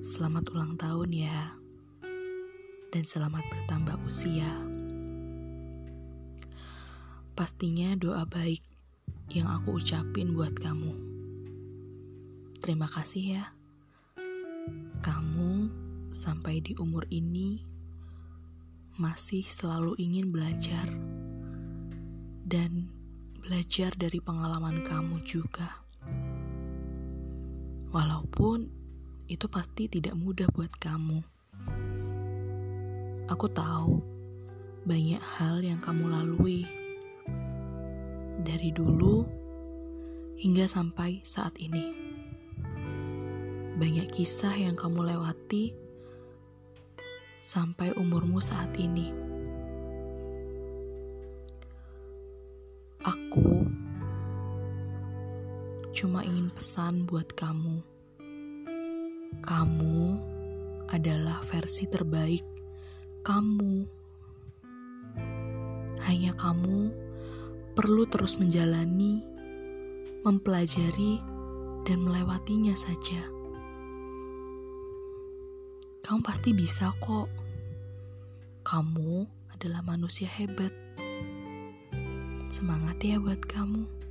Selamat ulang tahun ya, dan selamat bertambah usia. Pastinya doa baik yang aku ucapin buat kamu. Terima kasih ya, kamu sampai di umur ini masih selalu ingin belajar dan belajar dari pengalaman kamu juga. Walaupun itu pasti tidak mudah buat kamu. Aku tahu banyak hal yang kamu lalui dari dulu hingga sampai saat ini. Banyak kisah yang kamu lewati sampai umurmu saat ini. Aku cuma ingin pesan buat kamu kamu adalah versi terbaik kamu. Hanya kamu perlu terus menjalani, mempelajari, dan melewatinya saja. Kamu pasti bisa kok. Kamu adalah manusia hebat. Semangat ya buat kamu.